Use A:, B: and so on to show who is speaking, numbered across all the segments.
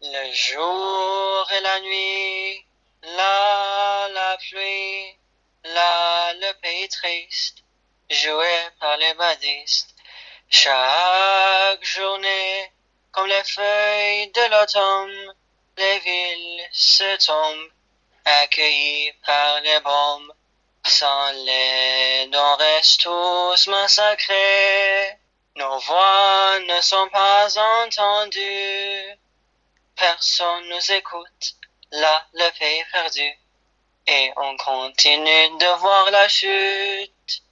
A: Le jour et la nuit, là la pluie, là le pays triste, joué par les badistes. Chaque journée, comme les feuilles de l'automne, les villes se tombent, accueillies par les bombes. Sans les dons restent tous massacrés. Nos voix ne sont pas entendues. Personne nous écoute, là le pays perdu. Et on continue de voir la chute.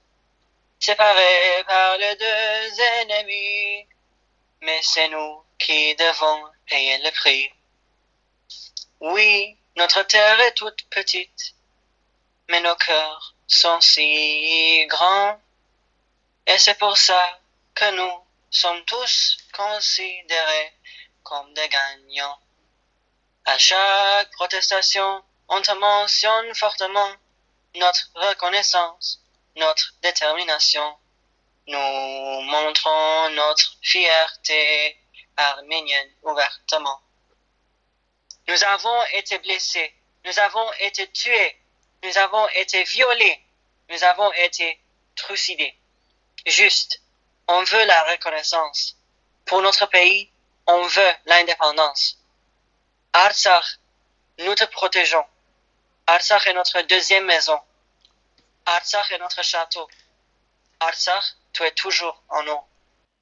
A: Séparés par les deux ennemis. Mais c'est nous qui devons payer le prix. Oui, notre terre est toute petite, mais nos cœurs sont si grands. Et c'est pour ça que nous sommes tous considérés comme des gagnants. À chaque protestation, on te mentionne fortement notre reconnaissance, notre détermination. Nous montrons notre fierté arménienne ouvertement. Nous avons été blessés, nous avons été tués, nous avons été violés, nous avons été trucidés. Juste, on veut la reconnaissance. Pour notre pays, on veut l'indépendance. Artsakh, nous te protégeons. Artsakh est notre deuxième maison. Artsakh est notre château. Artsakh, tu es toujours en nous.